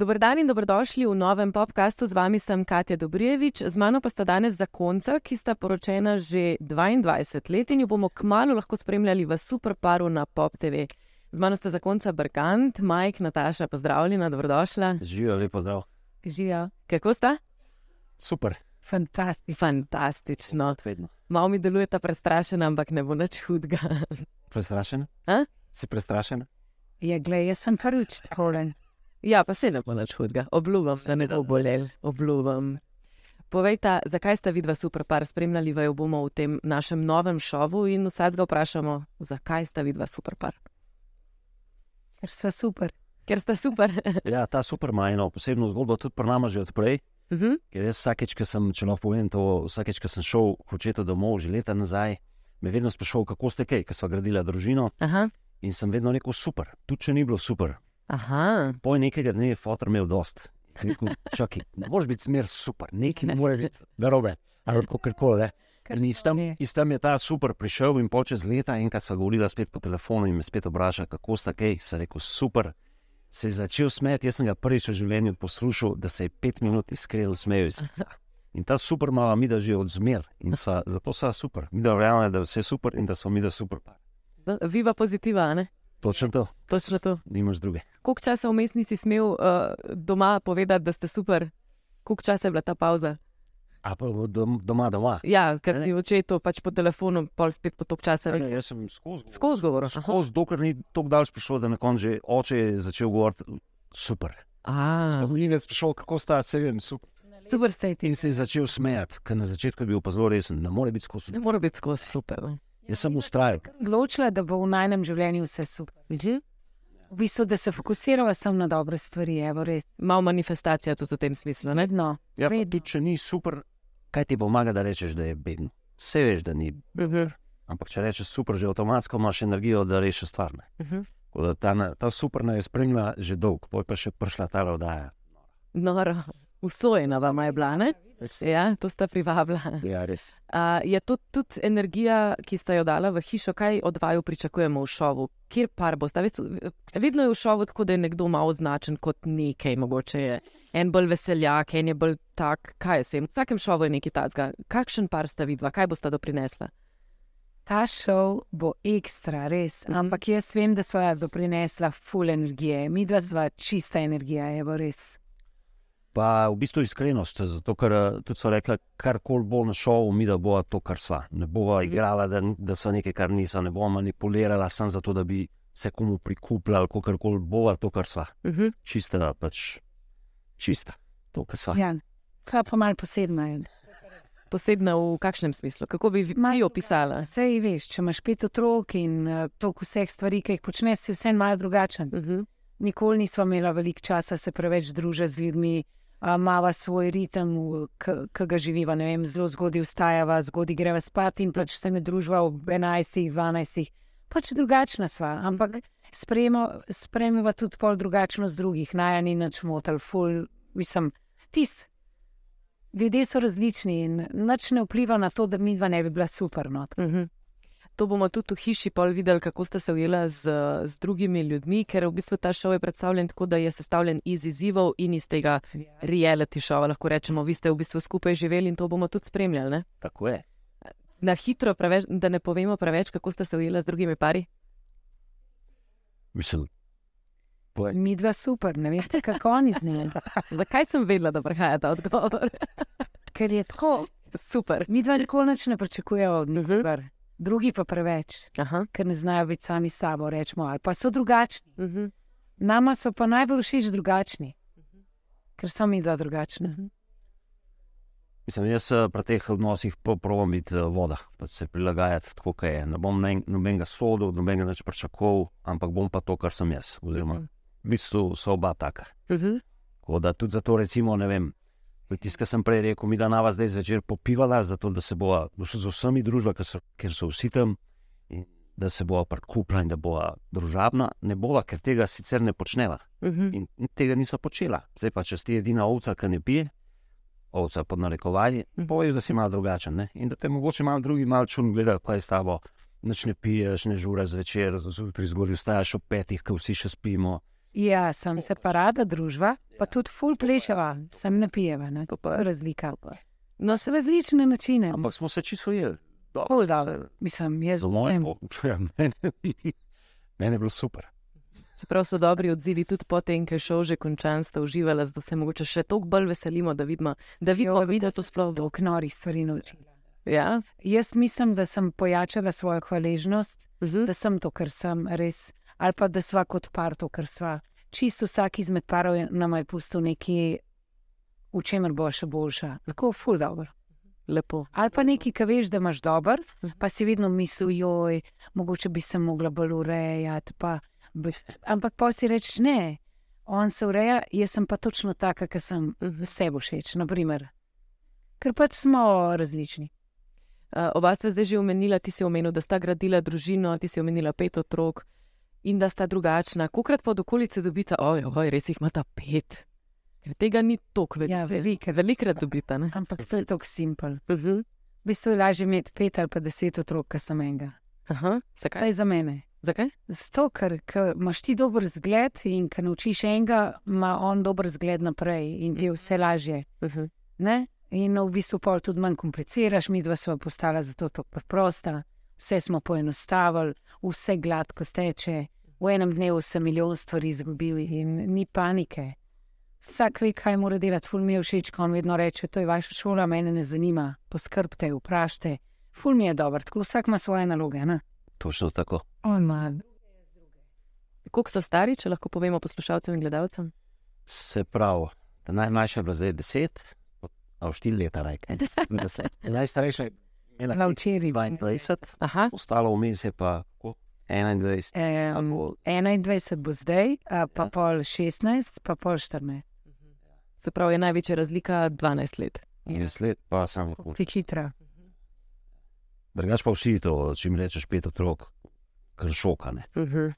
Dober dan in dobrodošli v novem podkastu. Z vami sem Katja Dobrijevič, z mano pa sta danes zakonca, ki sta poročena že 22 let in jo bomo kmalo lahko spremljali v super paru na Pop TV. Z mano sta zakonca Brkant, Majk, Nataša, pozdravljena, dobrodošla. Živijo, lepo zdrav. Živijo. Kako sta? Super. Fantastično. Fantastično. Vedno. Malo mi delujeta prestrašena, ampak ne bo nič hudega. Prestrašen? A? Si prestrašen? Je, gled, jaz sem prvič tako. Ja, pa se ne bo nič hudega. Obljubim, da ne bo bolel. Obljubim. Povejta, zakaj sta vidva super par, spremljali vaju bomo v tem našem novem šovu in vsakega vprašamo, zakaj sta vidva super par. Ker so super. Ker sta super. Ja, ta super ima eno posebno zgodbo, tudi pri nama že odprej. uh -huh. Ker jaz vsakeč, ki sem, če lahko povem to, vsakeč, ki sem šel k očetu domov, že leta nazaj, me vedno sprašoval, kako ste kaj, ker smo gradili družino. Aha. In sem vedno rekel, super, tudi če ni bilo super. Aha. Poj nekega dne je fotor imel dost. Rekel, čakaj, ne moreš biti smer super, nekaj mora biti narobe. Ali kako koli. Iz tam, iz tam je ta super prišel in počez leta, enkrat so govorili spet po telefonu in me spet vprašali, kako sta kaj. Se je rekel, super. Se je začel smeti, jaz sem ga prvič v življenju poslušal, da se je pet minut iskreno smejal iz srca. In ta super mala mi da že od zmer in sva, zato sva super. Mi da verjamemo, da je vse super in da smo mi da super. Viva pozitiva, ne? Točno to, Točno to. nimaš druge. Koliko časa vmes nisi smel uh, doma povedati, da ste super? Koliko časa je bila ta pauza? A pa dom, doma, doma. Ja, ker Ne. si očetu pač po telefonu, pol spet po tok časa. Ne, rekel. jaz sem skozi. Skozi govoril. aha. Skozi, dokler ni tako daleč prišel, da na koncu že oče je začel govoriti, super. Ni več prišel, kako sta se vem, super. Super ste ti. In se je začel smejati, ker na začetku je bil pa zelo resen, ne more biti skozi. ne more biti skozi super. ne. Jaz sem ustrajal. Odločila, da bo v najnem življenju vse super. Mhm. V bistvu, da se fokusirava samo na dobre stvari, evo res. Malo manifestacija tudi v tem smislu. Ne? Vedno. Ja, tudi če ni super, kaj ti pomaga, da rečeš, da je beden. Vse veš, da ni. Mhm. Ampak če rečeš super, že avtomatsko imaš energijo, da rešiš stvar. ne. Mhm. Da Ta, ta super naj spremlja že dolgo, poj pa še prišla ta oddaja. Noro. Usojena vam je bila, ne? Ja, to sta privabila. Ja, res. A, je to tudi energija, ki sta jo dala v hišo, kaj od vaju pričakujemo v šovu? Kjer par bo? Vedno je v šovu tako, da je nekdo malo označen kot nekaj, mogoče je en bolj veseljak, en je bolj tak. Kaj je sem? V vsakem šovu je nekaj takega. Kakšen par sta vidva, kaj bosta doprinesla? Ta šov bo ekstra, res. Mhm. Ampak jaz vem, da sva doprinesla full energije. Mi dva sva čista energija, evo res. Pa v bistvu iskrenost, zato ker eh, tudi so rekli, kar koli bo na šovu, mi da bo to, kar sva. Ne bova igrala, da, da so nekaj, kar niso, ne bova manipulirala samo zato, da bi se komu prikupila, ali kar koli bova to, kar sva. Uh -huh. Čista, pač čista, to, kar sva. Ja, kva pa mal posebna. je. Posebna v kakšnem smislu? Kako bi vi Malo opisala? Sej veš, če imaš pet otrok in uh, toliko vseh stvari, ki jih počneš, si vse malo drugačen. Uh -huh. Nikoli nisva imela veliko časa se preveč družiti z ljudmi, a, imava svoj ritem, ki ga živiva. Vem, zelo zgodaj vstajava, zgodaj greva spat in pač se ne druživa ob 11, 12. Pač drugačna sva, ampak sprejmeva tudi pol drugačnost drugih, naj ni nič motel, ful, mislim, tist. Ljudje so različni in nič ne vpliva na to, da mi dva ne bi bila super. No. Uh -huh. To bomo tudi v hiši pol videli, kako sta se ujela z, z drugimi ljudmi, ker v bistvu ta šov je predstavljen tako, da je sestavljen iz izzivov in iz tega reality šova. Lahko rečemo, vi ste v bistvu skupaj živeli in to bomo tudi spremljali. Ne? Tako je. Na hitro, preveč, da ne povemo preveč, kako sta se ujela z drugimi pari. Mislim, povej. Mi dva super, ne veste, kako oni z njim. Zakaj sem vedela, da prihaja ta odgovor? Ker je tako. Super. Mi dva nikoli ne pričakujemo od nikogar, drugi pa preveč, Aha. ker ne znajo biti sami s sabo, rečemo, ali pa so drugačni. Uh -huh. Nama so pa najbolj všeč drugačni, ker so mi dva drugačna. Mislim, jaz eh, pri teh odnosih probam biti eh, voda, pač se prilagajati tako, kot je. Ne bom ne- nobenega sodel, nobenega več pričakoval, ampak bom pa to, kar sem jaz. Oziroma, Mhm. v bistvu so oba taka. Uh -huh. Tako da tudi zato, recimo, ne vem, kar sem prej rekel, mi da nava zdaj zvečer popivala, zato da se bo z vsemi družba, ker so, ker so vsi tam, in da se bo prikupila in da bo družabna, ne bova, ker tega sicer ne počneva. Uh -huh. In in tega niso počela. Zdaj pa, če si edina ovca, ki ne pije, ovca pod narekovanji, Mhm. poveš, da si malo drugačen. Ne? In da te mogoče malo drugi malo čudno gledajo, kaj je s tabo. Noč ne piješ, ne žuraš zvečer, zjutraj zgodaj vstajaš ob petih, ko vsi še spimo. Ja, sem se pa rada družba, pa tudi ful plešava, sem napijeva. Ne? To je razlika. No, se različne načine. Ampak smo se čisto jeli. Ful dobro. Mislim, jaz vsem. pok- ja, meni je bilo super. Čeprav so dobri odzivi tudi po tem, ker je šel že končan, sta uživala, zato se mogoče še toliko bolj veselimo, da vidimo, da vidimo, kako je to sploh. Dolg norih stvari naučila. Ja? Jaz mislim, da sem pojačala svojo hvaležnost, Mhm. da sem to, kar sem res, ali pa da sva kot par to, kar sva. Čisto vsak izmed parov je nam je pustil nekaj, v čemer bo še boljša. Tako ful dobro. Lepo. Ali pa nekaj, ki veš, da imaš dober, Mhm. pa si vedno misliš, joj, mogoče bi se mogla bolj urejati. Pa, bi, ampak pa si rečeš, ne, on se ureja, jaz sem pa točno taka, ki sem Mhm. sebi všeč. Naprimer. Ker pač smo različni. Uh, oba sta zdaj že omenila, ti si omenil, da sta gradila družino, ti si omenila pet otrok in da sta drugačna. Kokrat pa od okolice dobita, oj, oj, res jih imata pet. Ker tega ni toliko veliko. Ja, veliko. Velikrat dobita. Ne? Ampak to je tako simpel. Uh -huh. V bistvu je lažje imeti pet ali pa deset otrok, kot sem enega. Aha, zakaj? Kaj za mene? zakaj? Zato, ker imaš ti dober zgled in ko naučiš enega, ima on dober zgled naprej in ti je vse lažje. Uh -huh. Ne? In v bistvu pol tudi manj kompliciraš, mi dva smo postala zato tako preprosta, vse smo poenostavili, vse gladko teče. V enem dnevu sem milijon stvari izgubili in ni panike. Vsak ve, kaj mora delati, ful mi je všeč, ko on vedno reče: To je vaša šola, mene ne zanima, poskrbite, vprašajte. Ful mi je dobro, tako vsak ima svoje naloge. Ne? Točno tako. Koliko so stari, če lahko povemo poslušalcem in gledalcem? Se pravi, najmlajša je bila zdaj deset, a v štiri leta rajka. Najstarejša je imela na včeraj. 22, Aha, ostalo vmes je pa koliko? 21. Um, Tako, 21 bo zdaj, pa Ja. pol 16, pa pol 14. se pravi, je največja razlika 12 let. in sled pa samo Ti hitra. Drugač pa vsi to, če jim rečeš pet otrok, kar šokane. Uh -huh.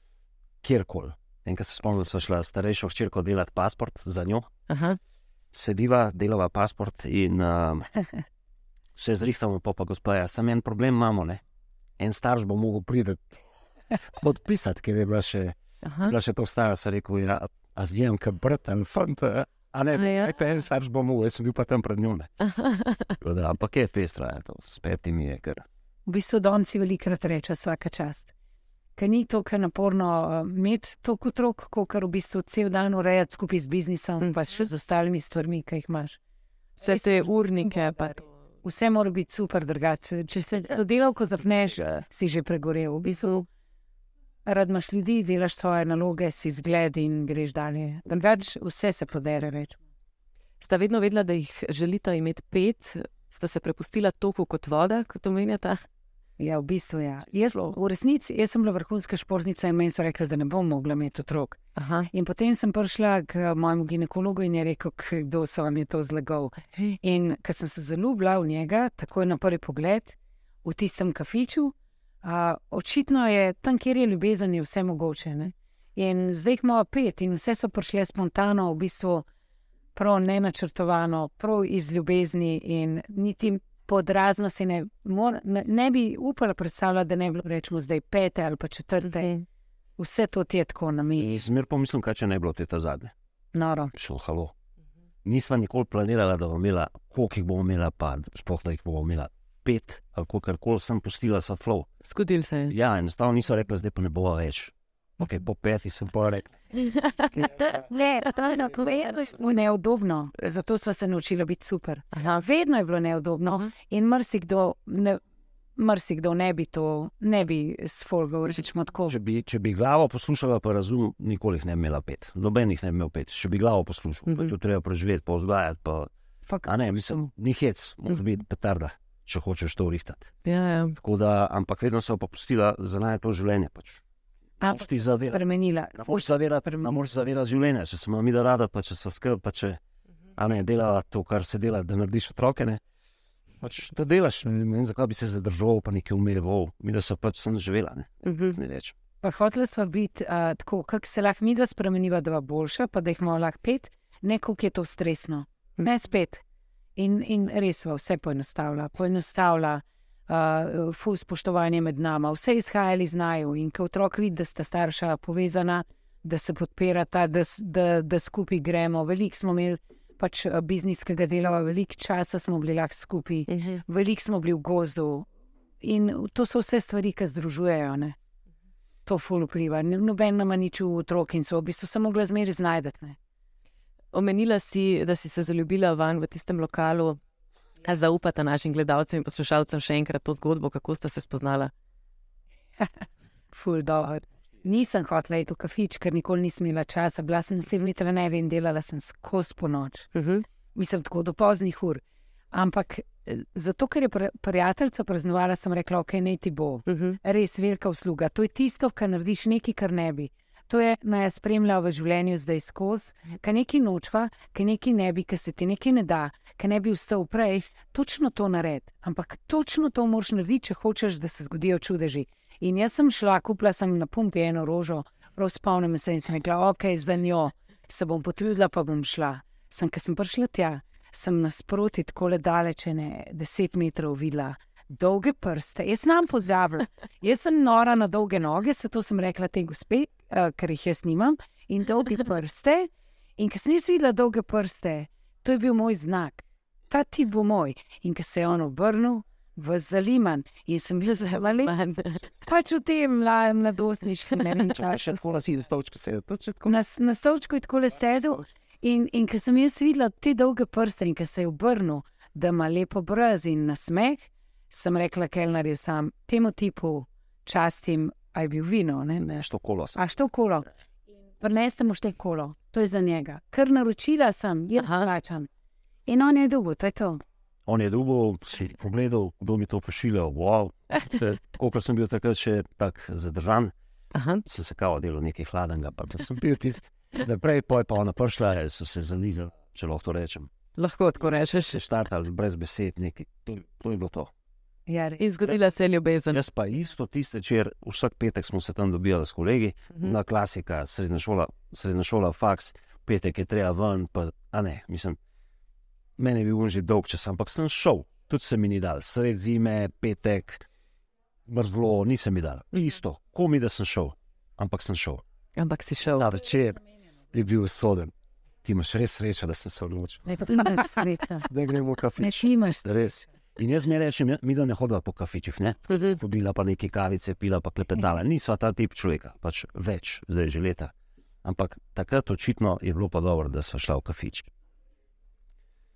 Kjerkoli. Enkrat se spomnim, da smo šla s starejšo hčerko delati pasport za njo. Aha, Sediva, delava pasport in um, vse zrihtamo, pa pa gospa, ja, samo en problem imamo, ne. En starš bo mogel priti podpisati, ker je bila še, aha. bila še to stara, se rekel, ja, a zvijem, ker brat in fant. a- ne, ja? ja. en starš bo mogel, jaz sem bil pa tam pred njo. Da, ampak je pestra, je to, s petimi je kar. V bistvu donci velikrat reče vsaka čast. Ker ni to, kar naporno uh, imeti toliko otrok, kot v bistvu cel dan urejati skupaj z biznisom, Mhm. mm. pa še z ostalimi stvarmi, ki jih imaš. Vse te urnike, pa to. Vse mora biti super, drugače. Če se to delavko zapneš, si že pregorel. V bistvu, rad imaš ljudi, delaš svoje naloge, si zgled in greš dalje. Drugače, vse se podere. Reč. Sta vedno vedela, da jih želita imeti pet, sta se prepustila toku kot voda, kot omenjata. Ja, v bistvu ja. Jaz, v resnici jaz sem bila vrhunska športnica in meni so rekli, da ne bom mogla imeti otrok. Aha, In potem sem prišla k mojemu ginekologu in je rekel, kdo se vam je to zlagal. In ker sem se zaljubila v njega, takoj na prvi pogled, v tistem kafiču, a, očitno je tam, kjer je ljubezen, je vse mogoče. Ne? In zdaj jih imamo pet, in vse so prišle spontano, v bistvu prav nenačrtovano, prav iz ljubezni, in niti podrazno se ne, mor, ne, ne bi upala predstavljati, da ne bi bilo rečemo zdaj pete ali pa četrte. Mhm. Vse to ti je tako na mi, Zmer pomislim, kaj če ne bi bilo te ta zadnje. noro. Šel halo. Nisva nikoli planirala, da bomo imela, koliko jih bomo imela, pa sploh da jih bomo imela. Pet ali kako koli sem pustila, so flow. zgodil se je. Ja, enostavno niso rekli, zdaj pa ne bo več. Okay, po petih sem rekel, Ne, vedno je neudobno. Zato smo se naučili biti super. Aha, Vedno je bilo neudobno in marsikdo ne, marsikdo ne bi to, ne bi sfolgal, rečemo tako. če bi, če bi glavo poslušala, pa razum, nikoli jih ne bi imela pet. Nobenih ne bi imel pet. Če bi glavo poslušal, mm Mhm. -hmm. to treba preživeti, pa vzgajati. Pa, Fak, a ne, mislim, ni hec, moraš biti petarda, če hočeš to rihtati. ja, ja. Tako da, ampak vedno so pa pustila za naj to življenje. Pač. Ampak Moš ti zavedati. spremenila. Ne moreš zavedati, ne moreš zavedati življenja, če smo mi da rada, pa če so skrb, pa če a ne delala to, kar se dela, da narediš otroke. Ne. Pač to delaš, ne vem, zakaj bi se zadržal, pa nekaj umireval, mi da so pač sem živela, ne, Mhm. ne več. Pa hotela sva biti uh, tako, kako se lahko mi dva spremeniva, da bo boljša, pa da jih imamo lahko pet, ne koliko je to stresno. Ne spet. In, in res sva vse poenostavlja. Poenostavlja uh, fuz spoštovanje med nama, vse izhajali znajo. In ko otrok vidi, da sta starša povezana, da se podpirata, da, da, da skupaj gremo. Veliko smo imeli pač bizniskega dela, veliko časa smo bili lahko skupaj, veliko smo bili v gozdu. In to so vse stvari, ki združujejo. Ne? To ful vpliva. Noben nama nič v otrok in so v bistvu samo znajdeti. ne. Omenila si, da si se zaljubila van v tistem lokalu. A zaupata našim gledalcem in poslušalcem še enkrat to zgodbo, kako sta se spoznala? Ful dobro. Nisem hotela iti v kafič, ker nikoli nisem imela časa. Bila sem osebni trener in delala sem skozi po noč. Uh -huh. Mislim, tako do poznih ur. Ampak eh, zato, ker je pri- prijateljica praznovala, sem rekla, ok, ne ti bo. Uh -huh. Res velika usluga. To je tisto, kar narediš nekaj, kar ne bi. To je naj spremlja v življenju zdaj skozi, kaj nekaj nočva, kaj nekaj ne bi, kaj se ti nekaj ne da, kaj ne bi vstal prej, točno to naredi. Ampak točno to moraš narediti, če hočeš, da se zgodijo čudeži. In jaz sem šla, kupila sem na pumpi eno rožo, prav spomnim se in sem rekla, ok, za njo se bom potrudila, pa bom šla. Sem, ker sem prišla tja, sem nasproti tako le daleč, ne deset metrov videla. Dolge prste, jaz nam pozabim. Jaz sem nora na dolge noge, zato sem rekla tej gospe, uh, ker jih jaz nimam, in dolge prste. In ker sem jaz videla dolge prste, to je bil moj znak, ta ti bo moj. In ker se je on obrnil v zaliman in sem bil zelo malen, pač v tem mladostniškem, ne vem, Če še tako nasi, da stavčko se je, to če tako Na, na stolčku je tako le sedel. In, in ker sem jaz videla te dolge prste in ker se je obrnil, da ima lepo brez in nasmeh, sem rekla Kelnerju sam, temu tipu častim, a je bil vino, ne, ne. nešto kolo. sem. A što kolo? Prinesite mu šte kolo, to je za njega. Ker naročila sem, jaz Aha. plačam. In on je dobil, to je to. On je dubov, si pogledal, kdo mi to pošiljal. Wow. Kolikor sem bil takrat še tako zadržan, Aha. sem se kao delal nekaj hladnega, pa sem pil tisti. Naprej, poj pa ona prišla, so se zalizali, če lahko to rečem. Lahko tako rečeš. Se štartali brez besed, nekaj. To, to je bilo to. Ja, res. In zgodila se je ljubezen. Jaz pa isto tiste večer, vsak petek smo se tam dobivali s kolegi, Mhm. na klasika, srednja šola, srednja šola, faks, petek je treba ven, pa, a ne, mislim, meni je bil on že dolg čas, ampak sem šel, tudi se mi ni dal, sred zime, petek, mrzlo, nisem mi dal, isto, komi da sem šel, ampak sem šel. Ampak si šel. Ta večer je bil soden. Ti imaš res srečo, da sem se odločil, Ne, pa imaš srečo. da gremo v Ne, kafič. ti imaš Res. In jaz mi rečem, ja, mi da ne hodila po kafičih, ne? Mhm. hodila pa nekaj kavice, pila pa klepetala. Nisva ta tip človeka, pač več, zdaj že leta. Ampak takrat očitno je bilo pa dobro, da sva šla v kafič.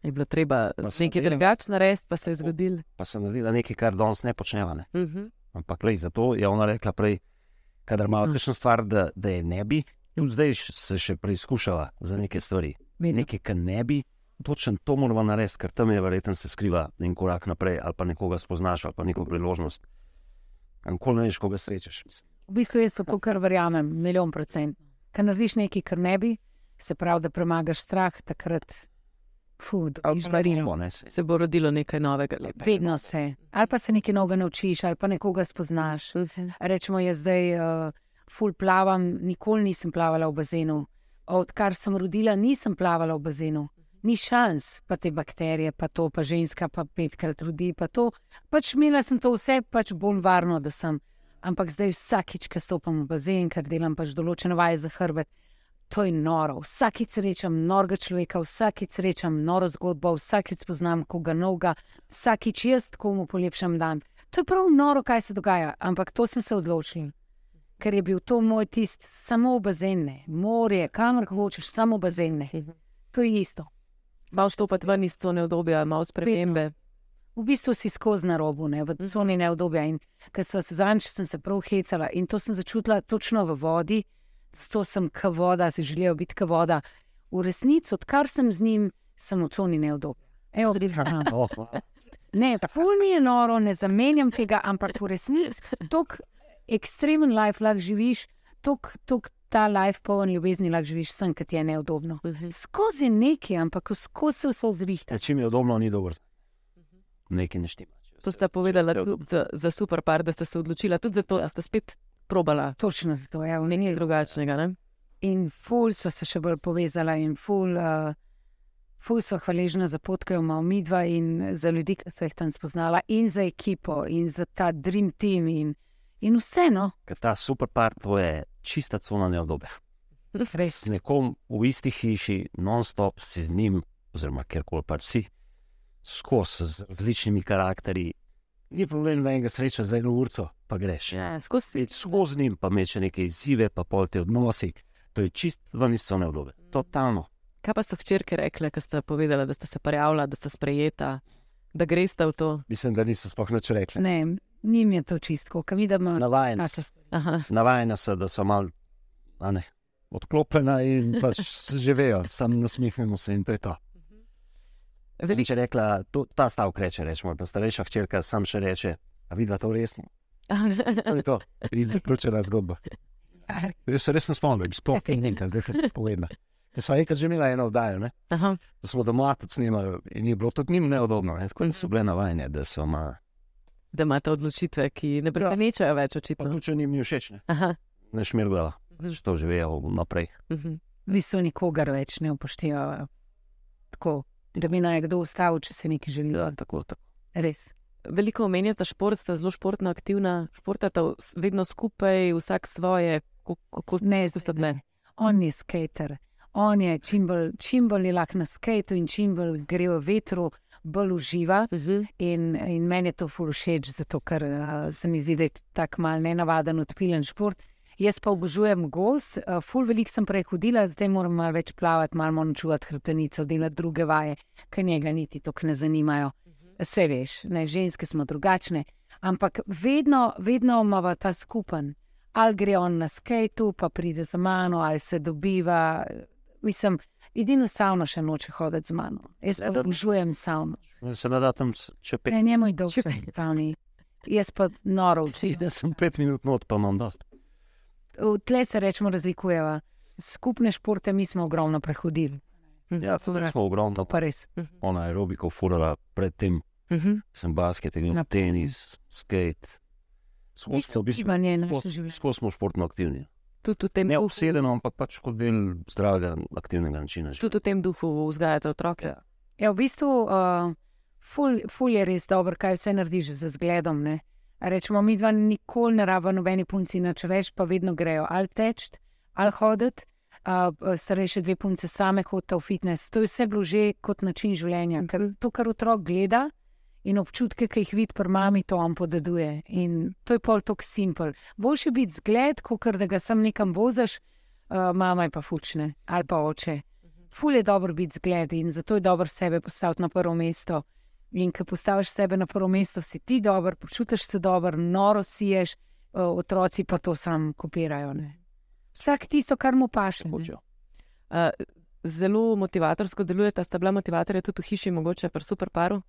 Je bilo treba nekaj drugače narediti, pa se je zgodilo. Pa sem naredila nekaj, kar danes ne počneva. Ne? Mhm. Ampak lej, zato je ona rekla prej, kadar ima Mhm. kakšno stvar, da, da je ne bi, tudi zdaj se še preizkušala za neke stvari. Vedno. Nekaj, kar ne bi, točno to moramo narediti, ker tam je verjetno se skriva en korak naprej, ali pa nekoga spoznaš, ali pa neko priložnost. Nikoli ne veš, koga srečaš. mislim. V bistvu jaz tako kar verjamem, milijon procent. Ker narediš nekaj, kar ne bi, se pravi, da premagaš strah, takrat pa ne saj. Se bo rodilo nekaj novega. lepega. Vedno se. Ali pa se nekaj novega naučiš, ali pa nekoga spoznaš. Rečemo, jaz zdaj uh, ful plavam, nikoli nisem plavala v bazenu. Odkar sem rodila, nisem plavala v bazenu. Ni šans, pa te bakterije, pa to, pa ženska, pa petkrat rodi, pa to. Pač imela sem to vse, pač bolj varno, da sem. Ampak zdaj vsakič, ko stopim v bazen, ker delam pač določene vaje za hrbet, to je noro. Vsakič srečam norega človeka, vsakič srečam noro zgodbo, vsakič spoznam koga novega, vsakič jaz komu polepšam dan. To je prav noro, kaj se dogaja, ampak to sem se odločila. Ker je bil to moj tist, samo bazene, morje, kamor hočeš, samo bazene. Mhm. To je isto. Malo stopiti ven iz cone obdobja, malo spremembe. V bistvu si skozi na robu, ne, v coni neodobja. In ker sem se zadnjič sem se prav hecala in to sem začutila točno v vodi, zato sem ka voda, si želijo biti ka voda. V resnici, odkar sem z njim, sem v coni neodobja. Evo, Oh, hvala. Ne, ful mi je noro, ne zamenjam tega, ampak v resnici tako ekstremen life lahko živiš, tako ta life poln ljubezni lahko živiš, sem, ki ti je neudobno. Mhm. Skozi neki, ampak skozi se vse zrihta. Ja, Čim je udobno, ni dobro. Nekaj ne štima. če To vse- sta povedala če vse tudi za, za super par, da sta se odločila tudi zato, da sta spet probala Točno zato je v nekaj drugačnega. Ne? In ful so se še bolj povezala, in ful, uh, ful so hvaležna za pot, ki jo imamo mi dva in za ljudi, ki so jih tam spoznala, in za ekipo, in za ta dream team, in, in vseeno. Ker ta super part, to je čista cona neodobja. Res. s nekom v isti hiši, non-stop si z njim, oziroma kjerkoli pač si, skozi z različnimi karakteri. Ni problem, da enega sreča za eno urco, pa greš. Ja, skozi skozi njim, pa imaš neke izzive, pa pol te odnosi. To je čist ven iz cone obdobja. Totalno. Kaj pa so hčerke rekle, ko ste povedali, da ste se prijavila, da ste sprejeta, da greste v to? Mislim, da niso sploh nič rekli. Ne, njim je to čistko, kam vidimo. Navajena, naše Aha. navajena so, da so malo ne, odklopljena in pač živejo, samo nasmehnemo se in to je to. Veliko Če rekla, to, ta stavek reče, rečemo, pa starejša hčerka sam še reče, a vidi to resno. To je to, in zaključena zgodba. Jaz se res ne spomnim, sploh kaj nekaj, da se povedala. Ker smo enkrat že imeli eno oddajo, ne? Da smo doma tudi snimali in je bilo tudi njim neudobno. Ne? Tako niso bile navajene, da so ma, Da imate odločitve, ki ne presenečajo več, očitno. tudi če njim ni všeč, ne, Aha. ne šmirgala, že to živijo naprej. Mhm. Vi so nikogar več ne upoštevajo. Tako, da bi naj kdo ustavil, če se nekaj želi. Ja, tako, tako. Res. Veliko omenjate šport, ste zelo športno aktivna, športate v- vedno skupaj, vsak svoje, Ko- kako Ne, ste tle. On je skater. On je čim bolj, čim bolj je lahko na skatu in čim bolj gre v vetru, bolj uživa. Mhm. In, in meni je to ful všeč, zato ker uh, se mi zdi, da je tako mal nenavaden, odpiljen šport. Jaz pa obožujem gost, uh, ful veliko sem prej hodila, zdaj moram malo več plavati, malo moram čuvati hrbtenico, delati druge vaje, ki njega niti tako ne zanimajo. Vse veš, ne, ženske smo drugačne, ampak vedno, vedno imamo ta skupen. Ali gre on na skatu, pa pride za mano, ali se dobiva. Mislim, edino savno še noče hoditi z mano. Jaz pa obožujem savno. Se ne da tam s- če pet Ne, njemu je dolg Če- čas savni. Jaz pa noro učim. Jaz sem pet minut not, pa imam dost. Tle se rečemo razlikujeva. Skupne športe mi smo ogromno prehodili. Ja, tudi smo ogromno, To pa res. ona aerobiko furala, predtem Mhm. sem basket, Na- tenis, skate. Skozi smo, v bistvu, je smo športno aktivni. Tudi v tem Ne obsedeno, ampak pač kot del zdravega, aktivnega načina življenja. tudi v tem duhu vzgajate otroke. Ja, v bistvu uh, ful, ful je res dobro, kaj vse narediš z zgledom. Ne? A Rečemo, mi dva nikoli ne rabimo nobeni punci nič reči, pa vedno grejo ali teč, ali hoditi. Uh, starejše dve punce same hodijo v fitness. To je vse bilo že kot način življenja. Ker to, kar otrok gleda in občutke, ki jih vidi pri mami, to on podeduje. In to je pol tako simpel. Boljše biti zgled, kot da ga sam nekam voziš, uh, mama je pa fučne ali pa oče. Ful je dobro biti zgled in zato je dobro sebe postaviti na prvo mesto. In ko postaviš sebe na prvo mesto, si ti dober, počutiš se dobro, noro siješ, uh, otroci pa to sam kopirajo. Ne. Vsak tisto, kar mu paše. Uh, zelo motivatorsko delujete, sta bila motivatorja tudi v hiši, mogoče pri super paru.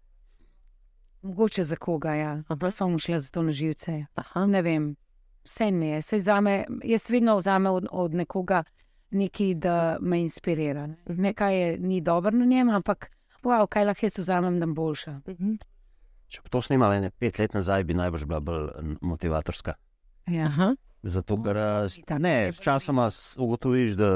Mogoče za koga, ja. Pa smo mu šli za to na živce. Aha. Ne vem, vse mi je. Saj zame, jaz vedno vzamem od, od nekoga nekaj, da me inspirira. Ne. Nekaj je, ni dobro na njem, ampak wow, kaj lahko jaz vzamem, da bom boljša. Mhm. Če bi to snimali ne pet let nazaj, bi najbrž bila bolj motivatorska. Ja. Aha. Zato, ker ne, sčasoma ugotoviš, da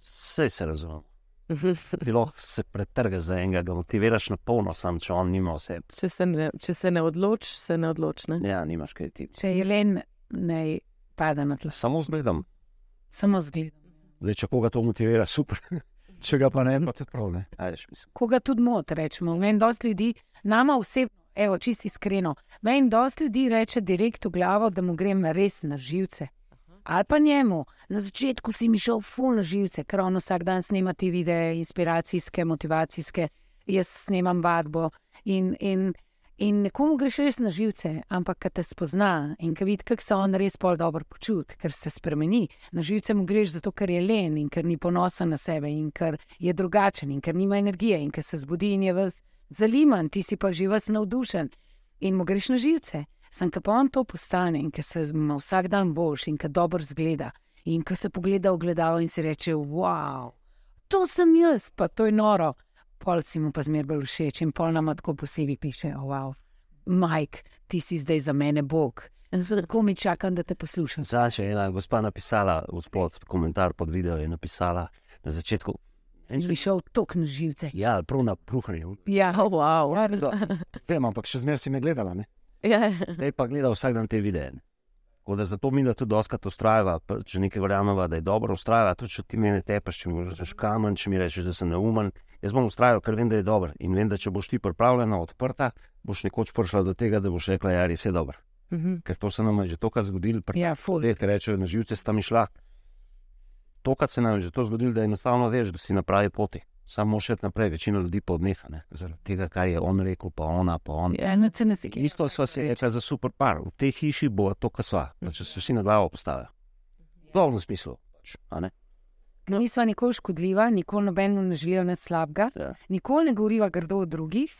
vse se razume. Mhm. Ti lahko se pretrga za enega, ga motiviraš na polno, sam če on nima vse. Če se ne, če se ne odločiš, se ne odločiš. Ne? Ja, nimaš kaj ti. Če je len, naj pada na tla. Samo zgledam. Samo zgled. Zdaj, če koga to motivira, super. če ga pa ne, pa tudi prav ne. Mislim. Koga tudi moti, rečemo. Meni dosti ljudi, nama osebno, evo, čisti iskreno. Meni dosti ljudi reče direkt v glavo, da mu grem res na živce. Ali pa njemu. Na začetku si mi šel ful na živce, ker on vsak dan snema te videe, inspiracijske, motivacijske, jaz snemam vadbo. In, in, in nekomu greš res na živce, ampak ko te spozna in ko vidi, kako se on res pol dobro počuti, ker se spremeni. Na živce mu greš zato, ker je len in ker ni ponosen na sebe in ker je drugačen in ker nima energije in ker se zbudi in je vas zaliman, ti si pa že vas navdušen in mu greš na živce. Sem ka pa on to postane in ker se vsak dan boljši in ker dobro zgleda. In ko se pogleda v gledalo in si reče: Wow, to sem jaz, pa to je noro. Pol si mu pa zmeraj bolj všeč in pol nam tako posebej piše: oh, Wow, Mike, ti si zdaj za mene Bog. Tako mi čakam, da te poslušam. Zdaj je ena gospa napisala, gospod, komentar pod video je napisala na začetku. In si šel tok na živce. Ja, prav na pruhanje. Ja, Oh, wow. Vem, ampak še zmeraj si me gledala. Ne? Ja. Zdaj pa gleda vsak dan te videe. Tako da zato mi da tudi doskrat ustrajava, če nekaj verjameva, da je dobro, ustrajava. Tudi če ti meni tepeš, če mi rečeš kamen, če mi rečeš, da sem neumen. Jaz bom ustrajal, ker vem, da je dobro. In vem, da če boš ti pripravljena, odprta, boš nekoč prišla do tega, da boš rekla, da je res je dobro. Mhm. Ker to se nam je že tokrat zgodilo, pri Ja, ki rečejo, na živce sta mi šla. Tokrat se nam je že to zgodilo, da enostavno veš, da si na pravi poti. Samo iti naprej, večina ljudi pa odneha, ne? zaradi tega, kar je on rekel, pa ona, pa on. Eno se nas Isto sva se rekla za super par. V tej hiši bo to, kar sva, da če se vsi na glavo postavijo. V dobrem smislu. pač, a ne? Nisva nikoli škodljiva, nikoli nobeno ne želijo nič slabega, Ja. nikoli ne govoriva grdo o drugih.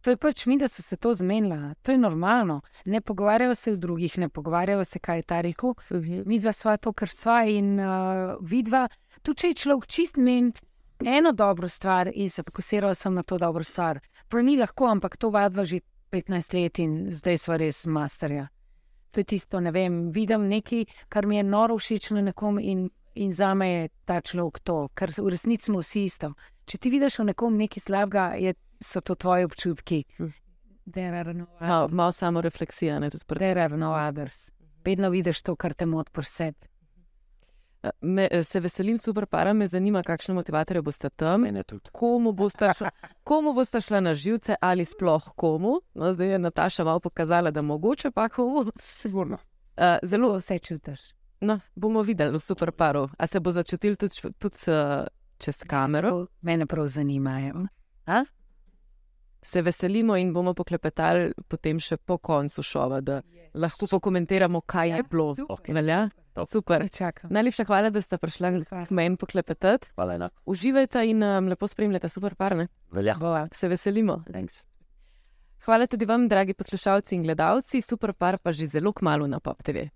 To je pač mi, da so se to zmenila, to je normalno. Ne pogovarjajo se o drugih, ne pogovarjajo se, kaj je ta rekel. Mi dva sva to, kar sva in uh, vidva. Tu če je človek čist ment, eno dobro stvar in se fokusiral sem na to dobro stvar. Prav ni lahko, ampak to vadva že 15 let in zdaj sva res masterja. To je tisto, ne vem, vidim nekaj, kar mi je noro všeč na nekom in, in za me je ta človek to, ker v resnici smo vsi isto. Če ti vidiš v nekom nekaj slabega, je, so to tvoji občutki. Hm. No Malo, others. malo samo refleksija. Ne, tudi pri- There are no others. Vedno vidiš to, kar te moti pri sebi. Me, se veselim super para, me zanima, kakšne motivatorje boste tam. Komu boste, šla, komu boste šla na živce ali sploh komu? No, zdaj je Nataša malo pokazala, da mogoče pa komu. Sigurno. Uh, zelo vse čutiš. no, bomo videli v super paru. A se bo začutil tudi, tudi uh, čez kamero? Mene prav zanimajo. Se veselimo in bomo poklepetali potem še po koncu šova, da lahko pokomentiramo, kaj je bilo. Super. Velja? Top. Super. Čakam. Najlepša hvala, da ste prišli k meni poklepetati. Hvala enako. Uživajte in um, lepo spremljate super parne. Velja. Bova. Se veselimo. Thanks. Hvala tudi vam, dragi poslušalci in gledalci. Super par pa že zelo kmalo na Pop TV.